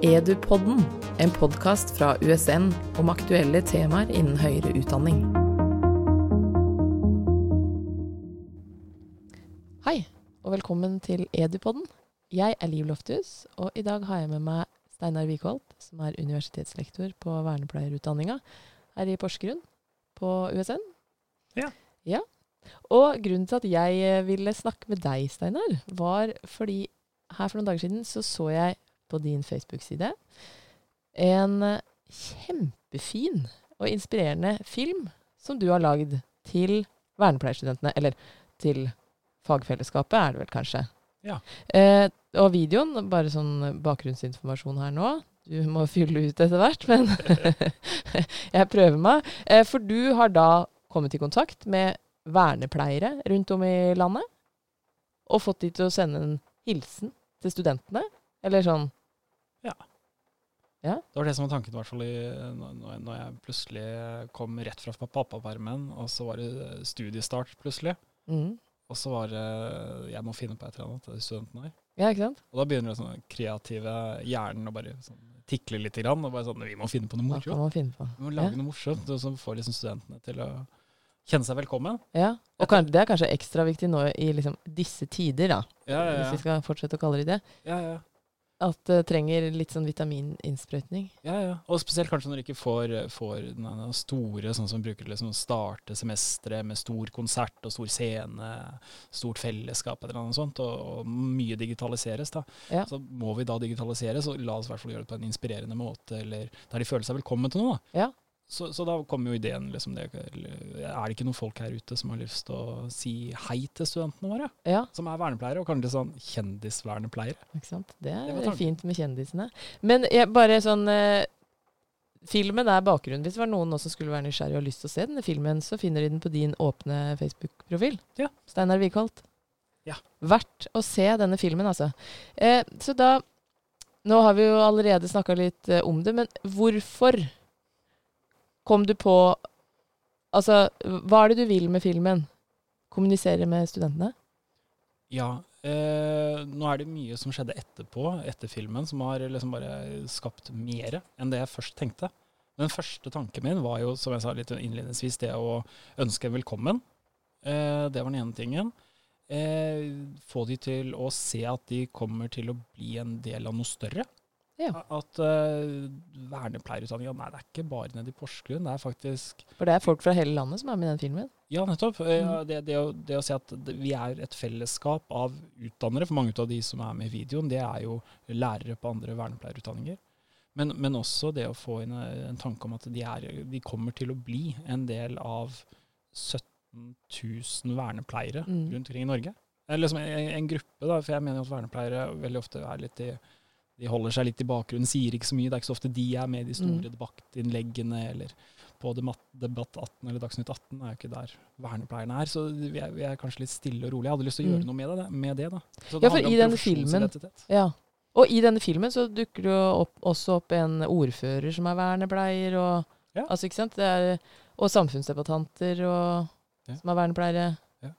Edupodden, en podkast fra USN om aktuelle temaer innen høyere utdanning. Hei, og velkommen til Edupodden. Jeg er Liv Lofthus, og i dag har jeg med meg Steinar Wikholt, som er universitetslektor på vernepleierutdanninga her i Porsgrunn på USN. Ja. ja. Og grunnen til at jeg ville snakke med deg, Steinar, var fordi her for noen dager siden så så jeg på din Facebook-side en kjempefin og inspirerende film som du har lagd til vernepleierstudentene. Eller til fagfellesskapet, er det vel kanskje. Ja. Eh, og videoen, bare sånn bakgrunnsinformasjon her nå. Du må fylle ut etter hvert, men jeg prøver meg. Eh, for du har da kommet i kontakt med vernepleiere rundt om i landet. Og fått de til å sende en hilsen til studentene. Eller sånn Det var det som var tanken, i hvert fall når, jeg plutselig kom rett fra pappapermen, og så var det studiestart plutselig. mm. Og så var det Jeg må finne på et eller annet til de studentene her. Ja, ikke sant? Og da begynner det sånn kreative hjernen å bare sånn, tikle litt. Grann, og bare sånn Vi må finne på noe morsomt. Vi må lage noe morsomt som får liksom studentene til å kjenne seg velkommen. Ja, og kan, det er kanskje ekstra viktig nå i liksom disse tider, da. Ja, ja, Hvis vi skal fortsette å kalle det det. At det trenger litt sånn vitamininnsprøytning. Ja, ja. Og spesielt kanskje når du ikke får, får den store, sånn som bruker til liksom å starte semesteret med stor konsert og stor scene, stort fellesskap eller noe sånt, og, og mye digitaliseres, da. Ja. Så må vi da digitalisere, så la oss i hvert fall gjøre det på en inspirerende måte, eller der de føler seg velkommen til noe, da. Ja. Så, så da kommer jo ideen liksom det, Er det ikke noen folk her ute som har lyst til å si hei til studentene våre? Ja, Som er vernepleiere, og kanskje sånn kjendisvernepleiere? ikke sant. Det er det fint med kjendisene. Men jeg, bare sånn eh, Filmen er bakgrunnen. Hvis det var noen som skulle være nysgjerrig og har lyst til å se denne filmen, så finner de den på din åpne Facebook-profil. Ja. Steinar Wikholt. Ja. Verdt å se denne filmen, altså. Eh, så da Nå har vi jo allerede snakka litt eh, om det, men hvorfor kom du på Altså, hva er det du vil med filmen? Kommunisere med studentene? Ja. Eh, nå er det mye som skjedde etterpå, etter filmen, som har liksom bare skapt mer enn det jeg først tenkte. Den første tanken min var jo, som jeg sa litt innledningsvis, det å ønske en velkommen. Eh, det var den ene tingen. Eh, få de til å se at de kommer til å bli en del av noe større. Ja. At uh, vernepleierutdanninga Nei, det er ikke bare nede i Porsgrunn. Det er faktisk For det er folk fra hele landet som er med i den filmen. Ja, nettopp. Mm. Ja, Det, det, å, det å si at vi er et fellesskap av utdannere, for mange av de som er med i videoen, det er jo lærere på andre vernepleierutdanninger. Men, men også det å få inn eh, en tanke om at de, er, de kommer til å bli en del av 17 000 vernepleiere Mm. rundt omkring i Norge. Eller liksom en, en gruppe, da, for jeg mener jo at vernepleiere veldig ofte er litt i de holder seg litt i bakgrunnen, sier ikke så mye. Det er ikke så ofte de er med i de store Mm. debattinnleggene eller på Debatt 18 eller Dagsnytt 18. Er jo ikke der vernepleierne er. Så vi er, vi er kanskje litt stille og rolig. Jeg hadde lyst til å gjøre Mm. noe med det. Med det da. Så Ja, for i denne filmen- Ja. Og i denne filmen så dukker det jo opp, også opp en ordfører som er vernepleier, og, Ja. altså, ikke sant? Det er, og samfunnsdebattanter og, Ja. som er vernepleiere. Ja.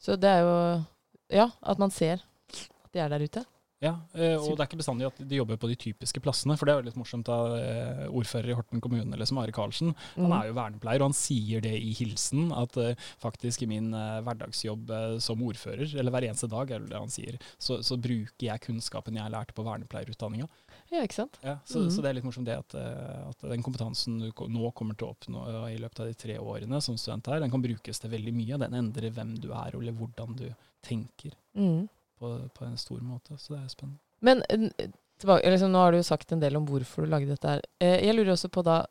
Så det er jo Ja, at man ser at de er der ute. Ja, eh, og det er ikke bestandig at de jobber på de typiske plassene. For det er jo litt morsomt da eh, ordfører i Horten kommune, liksom Are Karlsen, han Mm. er jo vernepleier, og han sier det i hilsen. At eh, faktisk i min hverdagsjobb som ordfører, eller hver eneste dag, er det det han sier, så, så bruker jeg kunnskapen jeg lærte på vernepleierutdanninga. Ja, ikke sant? Ja, så, mm. så det er litt morsomt det at, at den kompetansen du nå kommer til å oppnå i løpet av de tre årene som student her, den kan brukes til veldig mye. Den endrer hvem du er, eller hvordan du tenker Mm. På, på en stor måte. Så det er spennende. Men tilbake, liksom, nå har du jo sagt en del om hvorfor du lagde dette her. Eh, jeg lurer også på da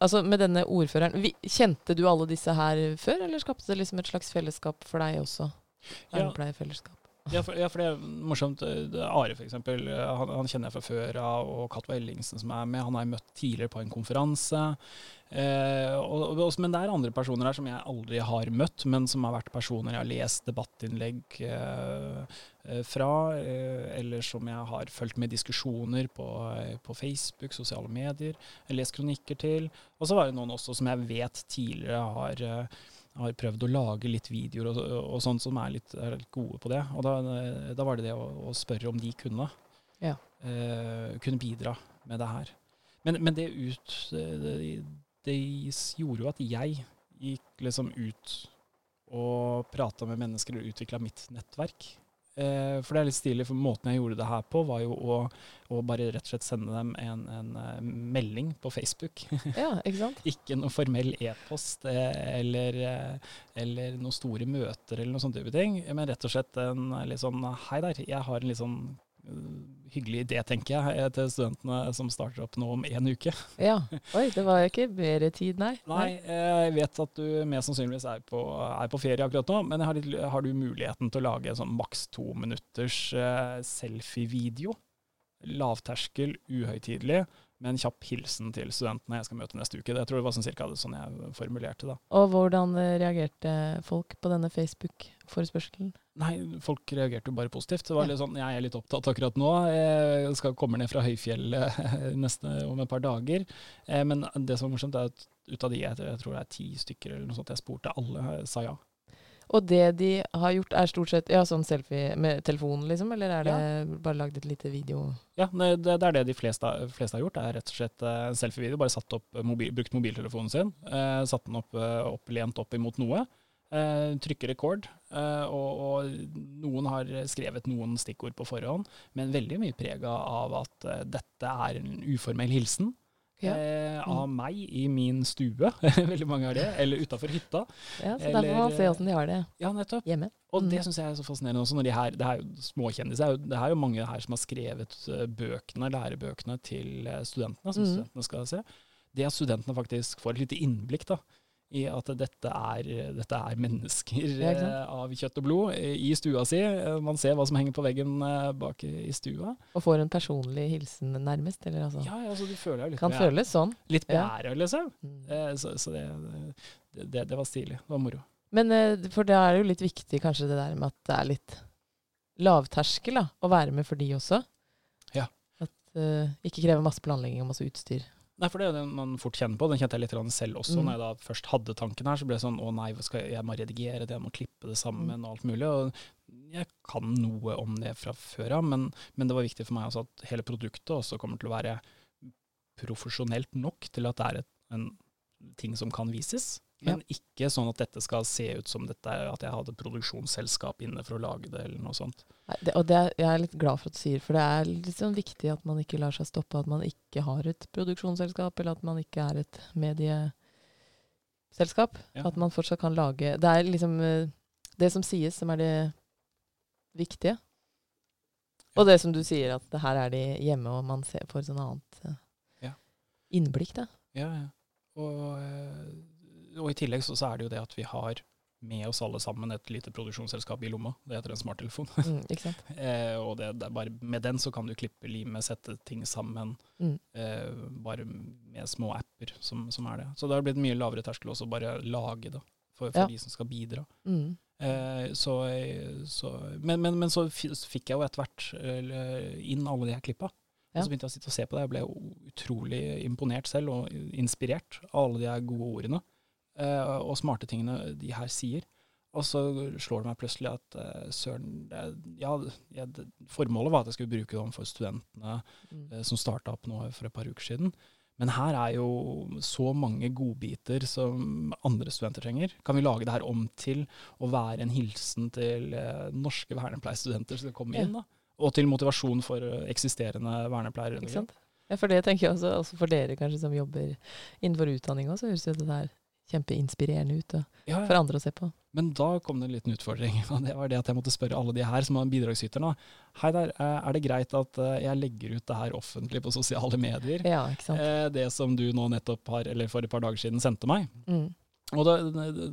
Altså med denne ordføreren, Kjente du alle disse her før, eller skapte det liksom et slags fellesskap for deg også? Ja. Vernepleierfellesskap. Ja, for, ja, for det er morsomt. Eh, det er Are, for eksempel, eh, han, han kjenner jeg fra før av, og Katva Ellingsen som er med. Han har jeg møtt tidligere på en konferanse. Eh, og, og, men det er andre personer her som jeg aldri har møtt, men som har vært personer jeg har lest debattinnlegg eh, eh, fra, eh, eller som jeg har fulgt med diskusjoner på, eh, på Facebook, sosiale medier, jeg lest kronikker til. Og så var det noen også som jeg vet tidligere har eh, har prøvd å lage litt videoer og, og sånt som er litt, er litt gode på det. Og da, da var det det å, å spørre om de kunne. Ja. eh, kunne bidra med det her. Men, men det, ut, det, det gjorde jo at jeg gikk liksom ut og prata med mennesker og utvikla mitt nettverk. Eh, for det er litt stilig, for måten jeg gjorde det her på, var jo å, å bare rett og slett sende dem en, en uh, melding på Facebook. Ja, ikke sant? Ikke noe formell e-post eh, eller, eh, eller noen store møter eller noe sånt type ting, men rett og slett en litt sånn Hei der, jeg har en litt sånn hyggelig idé, tenker jeg, eh, til studentene som starter opp nå om en uke. Ja. Oi, det var ikke mer tid, nei. Nei, eh, jeg vet at du mest sannsynligvis er på, er på ferie akkurat nå, men har, litt, har, du muligheten til å lage en sånn maks to minutters uh, selfie-video? Lavterskel, uhøytidelig, med en kjapp hilsen til studentene jeg skal møte neste uke. Det tror jeg var sånn cirka sånn jeg formulerte det. Og hvordan reagerte folk på denne Facebook-forespørselen? Nei, folk reagerte jo bare positivt. Det var litt sånn, Jeg er litt opptatt akkurat nå. Jeg skal komme ned fra høyfjellet neste om et par dager. Men det som er morsomt, er at ut av de jeg tror det er ti stykker eller noe sånt jeg spurte, alle sa ja. Og det de har gjort, er stort sett ja, sånn selfie med telefonen, liksom? Eller er det ja. bare lagd et lite video? Ja, det, det, er det de fleste, fleste, har gjort. Det er rett og slett en selfievideo. Bare satt opp, mobil, brukt mobiltelefonen sin. Eh, satt den opp, opp, lent opp imot noe. Eh, trykker rekord. Eh, og, og, noen har skrevet noen stikkord på forhånd, men veldig mye prega av at dette er en uformell hilsen. Ja. Eh, av mm. meg i min stue. Veldig mange har det. Eller utafor hytta. Ja, så Eller, får man se åssen de har det ja, nettopp. hjemme. Og det mm. syns jeg er så fascinerende også. når de her, Det er jo småkjendiser. Det er jo mange her som har skrevet eh, bøkene, lærebøkene til eh, studentene, som mm. studentene skal se. Det at studentene faktisk får et lite innblikk da, i at dette er, dette er mennesker ja, av kjøtt og blod i stua si. Man ser hva som henger på veggen eh, bak i stua. Og får en personlig hilsen, nærmest? Eller altså, ja, altså du føler deg litt Kan føles sånn. Litt beæra, liksom. Mm. Eh, så, så det, det, det, var stilig. Det var moro. Men for det er jo litt viktig kanskje det der med at det er litt lavterskel da, å være med for de også. Ja. At uh, ikke krever masse planlegging og masse utstyr. Nei, for det er det man fort kjenner på. Den kjente jeg litt selv også. Mm. Når jeg da først hadde tanken her, så ble det sånn å nei, skal jeg, jeg må redigere det, jeg må klippe det sammen mm. og alt mulig. Og jeg kan noe om det fra før av, men, men, det var viktig for meg også at hele produktet også kommer til å være profesjonelt nok til at det er et, en ting som kan vises. Men ja. ikke sånn at dette skal se ut som dette, at jeg hadde produksjonsselskap inne for å lage det, eller noe sånt. Nei, det, og det er jeg er litt glad for at du sier, for det er litt sånn viktig at man ikke lar seg stoppe. At man ikke har et produksjonsselskap, eller at man ikke er et medieselskap. Ja. At man fortsatt kan lage Det er liksom eh, det som sies, som er det viktige. Og det som du sier, at det her er de hjemme, og man ser, får sånn annet uh, innblikk, da. Ja, ja. Og uh, og i tillegg så, så, er det jo det at vi har med oss alle sammen et lite produksjonsselskap i lomma. Det heter en smarttelefon. Mm, eh, og det, det bare, med den så kan du klippe limet, sette ting sammen. Mm. Eh, bare med små apper som, som, er det. Så det har blitt mye lavere terskel også bare lage det for, for ja. de som skal bidra. Mm. Eh, så, så, men, men, men, så fikk jeg jo etter hvert eh, inn alle de her klippa. Ja. Og så begynte jeg å sitte og se på det. Jeg ble utrolig imponert selv, og inspirert av alle de her gode ordene. Eh, og smarte tingene de her sier. Og så slår det meg plutselig at uh, søren Ja, jeg, formålet var at jeg skulle bruke dem for studentene mm. uh, som starta opp nå for et par uker siden. Men her er jo så mange godbiter som andre studenter trenger. Kan vi lage det her om til å være en hilsen til uh, norske vernepleierstudenter som skal komme inn? da? Og til motivasjon for eksisterende vernepleiere. Ikke sant? Ja, for det tenker jeg også, også for dere kanskje som jobber innenfor utdanning så høres det der kjempeinspirerende ut ja, ja. for andre å se på. Men da kom det en liten utfordring. og Det var det at jeg måtte spørre alle de her som er bidragsyterne. Hei der, eh, er det greit at eh, jeg legger ut det her offentlig på sosiale medier? Ja, ikke sant? Eh, det som du nå nettopp har, eller for et par dager siden sendte meg. Mm. Og da,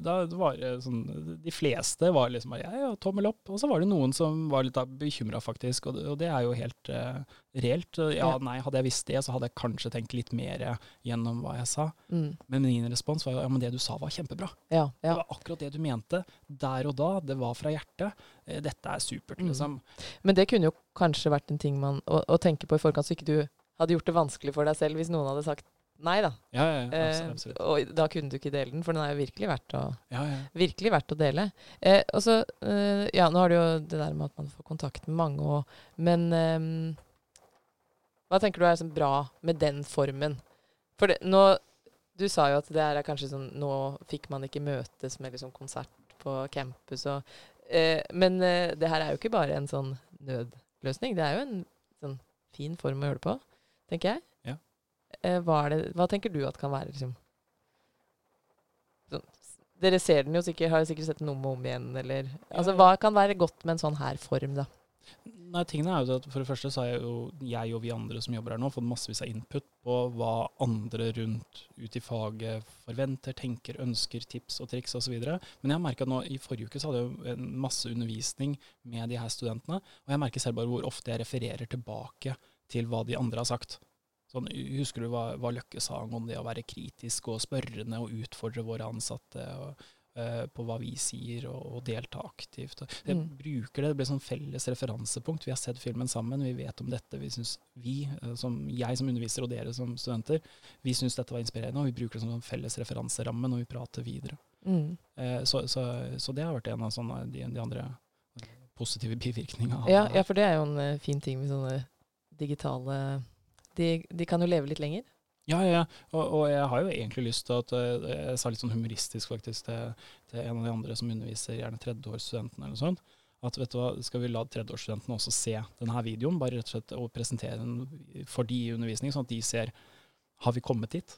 da, var det sånn De fleste var liksom bare ja, ja, tommel opp. Og så var det noen som var litt bekymra, faktisk. Og det, og det, er jo helt uh, reelt. Ja, nei, hadde jeg visst det, så hadde jeg kanskje tenkt litt mer gjennom hva jeg sa. Mm. Men min respons var jo ja, men det du sa var kjempebra. Ja, ja. Det var akkurat det du mente der og da. Det var fra hjertet. Eh, dette er supert, mm. liksom. Men det kunne jo kanskje vært en ting man å, å tenke på i forkant, så ikke du hadde gjort det vanskelig for deg selv hvis noen hadde sagt Nei da. Ja, ja, ja, eh, absolutt. Eh, og da kunne du ikke dele den, for den er jo virkelig verdt å, ja, ja. Virkelig verdt å dele. Eh, og så, eh, ja, nå har du jo det der med at man får kontakt med mange, òg, men eh, Hva tenker du er sånn bra med den formen? For det, nå Du sa jo at det er kanskje sånn Nå fikk man ikke møtes med liksom konsert på campus og eh, Men eh, det her er jo ikke bare en sånn nødløsning. Det er jo en sånn fin form å gjøre det på, tenker jeg. Eh, hva, det, hva tenker du at kan være liksom sånn, Dere ser den jo sikkert, har jo sikkert sett den om og om igjen, eller Altså, hva kan være godt med en sånn her form, da? Nei, tingene er jo at For det første så har jeg, jo, jeg og vi andre som jobber her nå, fått massevis av input på hva andre rundt ut i faget forventer, tenker, ønsker, tips og triks osv. Men jeg har merka nå i forrige uke så hadde jeg en masse undervisning med de her studentene. Og jeg merker selv bare hvor ofte jeg refererer tilbake til hva de andre har sagt. Sånn, husker du hva, hva Løkke sa om det å være kritisk og spørrende og utfordre våre ansatte? og uh, på hva vi sier, og, og delta aktivt. Og Jeg Mm. bruker det, det blir sånn felles referansepunkt. Vi har sett filmen sammen, vi vet om dette. Vi synes, vi, eh, som, jeg som underviser og dere som studenter, vi syns dette var inspirerende, og vi bruker det som en felles referanseramme når vi prater videre. Mm. Uh, så, så, så det har vært en av sånne, de, de andre positive bivirkningene. Ja, ja, for det er jo en fin ting med sånne digitale de, de kan jo leve litt lenger. Ja, ja, ja. Og, og jeg har jo egentlig lyst til at eh, Jeg sa litt sånn humoristisk faktisk til, til en av de andre som underviser, gjerne tredjeårsstudentene eller noe sånt. At vet du hva, skal vi la tredjeårsstudentene også se denne videoen, bare rett og slett og presentere den for de i undervisning, sånn at de ser har vi kommet dit?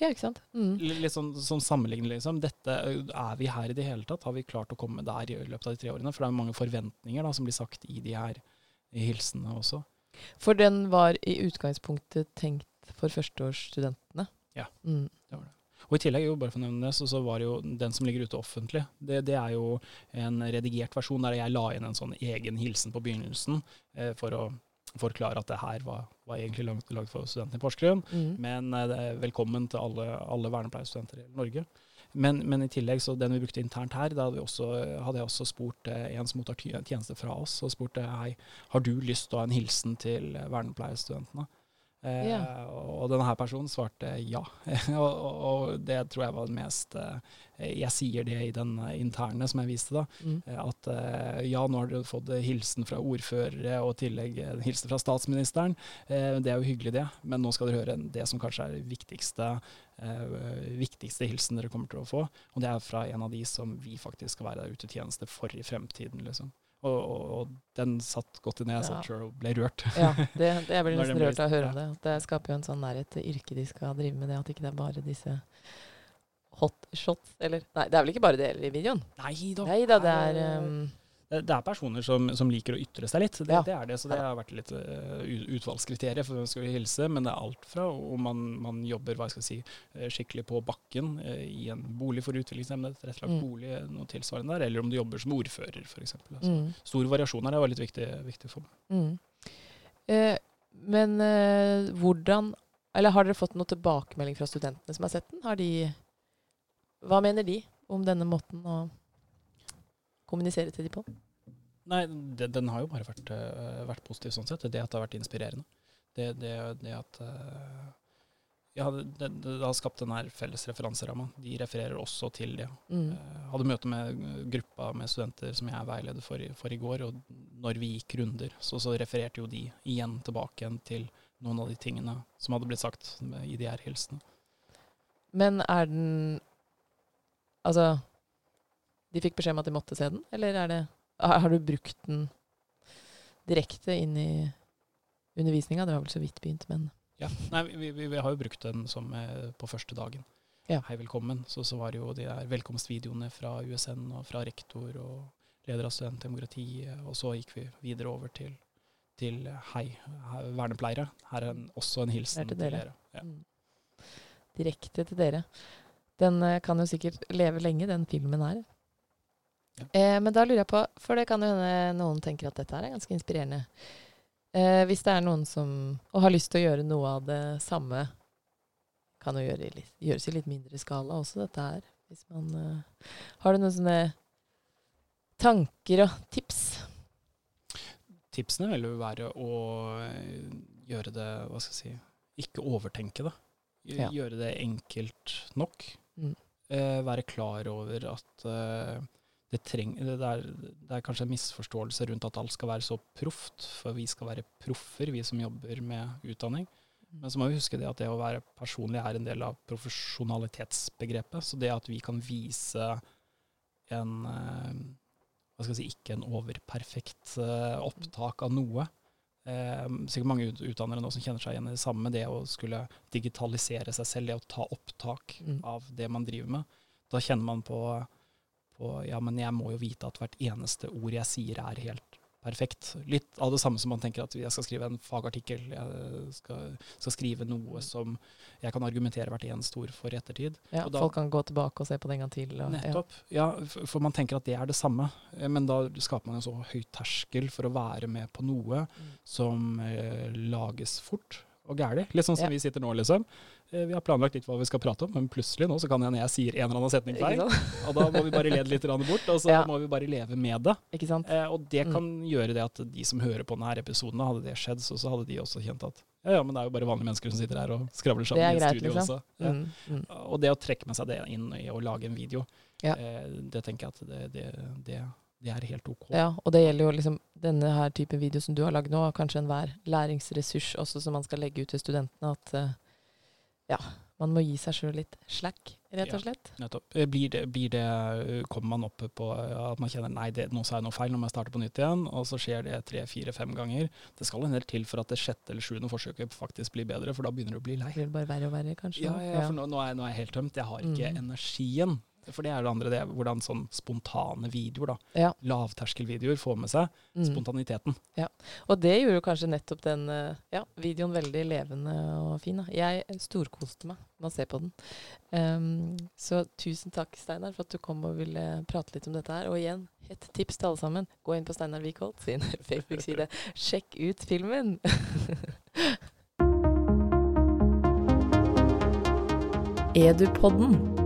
Ja, ikke sant? Mm. Litt sånn, sånn sammenlignende, liksom. Dette, er vi her i det hele tatt? Har vi klart å komme der i løpet av de tre årene? For det er mange forventninger da, som blir sagt i de her hilsenene også. For den var i utgangspunktet tenkt for førsteårsstudentene. Ja. Mm. Og i tillegg, jo, bare for å nevne det, så, så var det jo den som ligger ute offentlig. Det, det er jo en redigert versjon der jeg la inn en sånn egen hilsen på begynnelsen eh, for å forklare at det her var, var egentlig lagd for studentene i Porsgrunn. Mm. Men eh, velkommen til alle, alle vernepleierstudenter i Norge. Men, men i tillegg, så den vi brukte internt her, da hadde, også, hadde jeg også spurt eh, en som mottar tjeneste fra oss, og spurte hei, har du lyst til å ha en hilsen til eh, vernepleierstudentene? Eh, Ja. Og denne her personen svarte ja. og, og, og det tror jeg var det mest eh, Jeg sier det i den eh, interne som jeg viste, da. Mm. Eh, At eh, ja, nå har du fått eh, hilsen fra ordførere og tillegg eh, hilsen fra statsministeren. Eh, Det er jo hyggelig, det, men nå skal dere høre det som kanskje er det viktigste, eh, viktigste hilsen dere kommer til å få. Og det er fra en av de som vi faktisk skal være der ute i tjeneste for i fremtiden, liksom. Og, og, og den satt godt i ned, jeg satt sjøl og ble rørt. Ja, det, det Jeg blir nesten rørt av å høre om det. Det skaper jo en sånn nærhet til yrket de skal drive med, det at ikke det er bare disse hotshots, eller Nei, det er vel ikke bare det i videoen? Nei da. Nei da, det er um, Det det er personer som, som liker å ytre seg litt. Det, Ja. det er det, så det har vært litt uh, utvalgskriterier for hvem skal vi hilse. Men det er alt fra om man, man jobber hva jeg skal si, eh, skikkelig på bakken uh, i en bolig for utviklingshemmede, tilrettelagt Mm. bolig, noe tilsvarende der, eller om du jobber som ordfører, f.eks. Altså. mm, Stor variasjon her det var litt viktig, viktig for meg. mm. Eh, men eh, hvordan Eller har dere fått noe tilbakemelding fra studentene som har sett den? Har de Hva mener de om denne måten å kommunisere til de på? Nei, det, den har jo bare vært, eh, vært positiv sånn sett. Det at det har vært inspirerende. Det, det, det at eh, Ja, det, har skapt den her felles referanseramma. De refererer også til det. Mm. Eh, hadde møte med gruppa med studenter som jeg er veileder for, for i går, og når vi gikk runder, så, så refererte jo de igjen tilbake igjen til noen av de tingene som hadde blitt sagt i de her hilsene. Men er den Altså De fikk beskjed om at de måtte se den, eller er det Har, du brukt den direkte inn i undervisninga? Dere har vel så vidt begynt, men Ja, nei, vi, vi, vi har jo brukt den som eh, på første dagen. Ja. Hei, velkommen. Så, så var det jo de der velkomstvideoene fra USN og fra rektor og leder av studentdemokratiet, og så gikk vi videre over til, til hei, her- vernepleiere. Her er en, også en hilsen til dere. til dere. Ja. mm. direkte til dere. Den eh, kan jo sikkert leve lenge, den filmen her. Eh, men da lurer jeg på, for det kan jo hende noen tenker at dette her er ganske inspirerende. Eh, hvis det er noen som og har lyst til å gjøre noe av det samme, kan jo gjøre, i gjøres i litt mindre skala også, dette her. Hvis man eh, Har du noen sånne tanker og tips? Tipsene vil jo være å eh, gjøre det, hva skal jeg si, ikke overtenke det. Gj- Ja. Gjøre det enkelt nok. Mm. Eh, være klar over at eh, det, treng, det, er, det, er, kanskje en misforståelse rundt at alt skal være så proft, for vi skal være proffer, vi som jobber med utdanning. Mm. Men så må vi huske det at det å være personlig er en del av profesjonalitetsbegrepet. Så det at vi kan vise en eh, hva skal jeg si, ikke en overperfekt eh, opptak av noe. Eh, sikkert mange utdannere nå som kjenner seg igjen i det samme, det å skulle digitalisere seg selv, det å ta opptak mm. av det man driver med. Da kjenner man på på ja, men jeg må jo vite at hvert eneste ord jeg sier er helt perfekt. Litt av det samme som man tenker at jeg skal skrive en fagartikkel, jeg skal, skal skrive noe som jeg kan argumentere hvert eneste ord for i ettertid. Ja, da, Folk kan gå tilbake og se på det en gang til. Og, nettopp. Ja. ja, for man tenker at det er det samme. Eh, men da skaper man en så høy terskel for å være med på noe mm. som eh, lages fort og gæli. Litt sånn som ja. vi sitter nå, liksom. Eh, vi har planlagt litt hva vi skal prate om, men plutselig nå så kan hende jeg sier en eller annen setning feil. Og da må vi bare lede litt bort, og så ja. må vi bare leve med det. Eh, og det kan mm. gjøre det at de som hører på denne episoden, hadde det skjedd, så, så, hadde de også kjent at ja, ja, men det er jo bare vanlige mennesker som sitter her og skravler sammen i greit, studio liksom. også. Ja. Mm, mm. Og det å trekke med seg det inn i å lage en video, eh, det tenker jeg at det, det, det det er helt ok. Ja, og det gjelder jo liksom denne her type video som du har lagd nå, kanskje enhver læringsressurs også som man skal legge ut til studentene. At uh, ja, man må gi seg sjøl litt slack, rett og slett. Ja, nettopp. Eh, blir det, blir det, eh, kommer man opp på at man kjenner nei, det, nå sa jeg noe feil, nå må jeg starte på nytt igjen, og så skjer det tre, fire, fem ganger. Det skal en del til for at det sjette eller sjuende forsøket faktisk blir bedre, for da begynner du å bli lei. Det blir bare verre og verre, kanskje. Ja, ja, for nå, nå, er, nå, er, jeg helt tømt. Jeg har ikke mm. energien for det er det andre, det er hvordan sånn spontane videoer, da, ja. lavterskelvideoer, får med seg mm. spontaniteten. Ja, Og det gjorde jo kanskje nettopp den eh, ja, videoen veldig levende og fin. Da. Jeg storkoste meg med å se på den. Um, så tusen takk, Steinar, for at du kom og ville prate litt om dette her. Og igjen, et tips til alle sammen. Gå inn på Steinar Wickholt sin Facebook-side. Sjekk ut filmen! Edupodden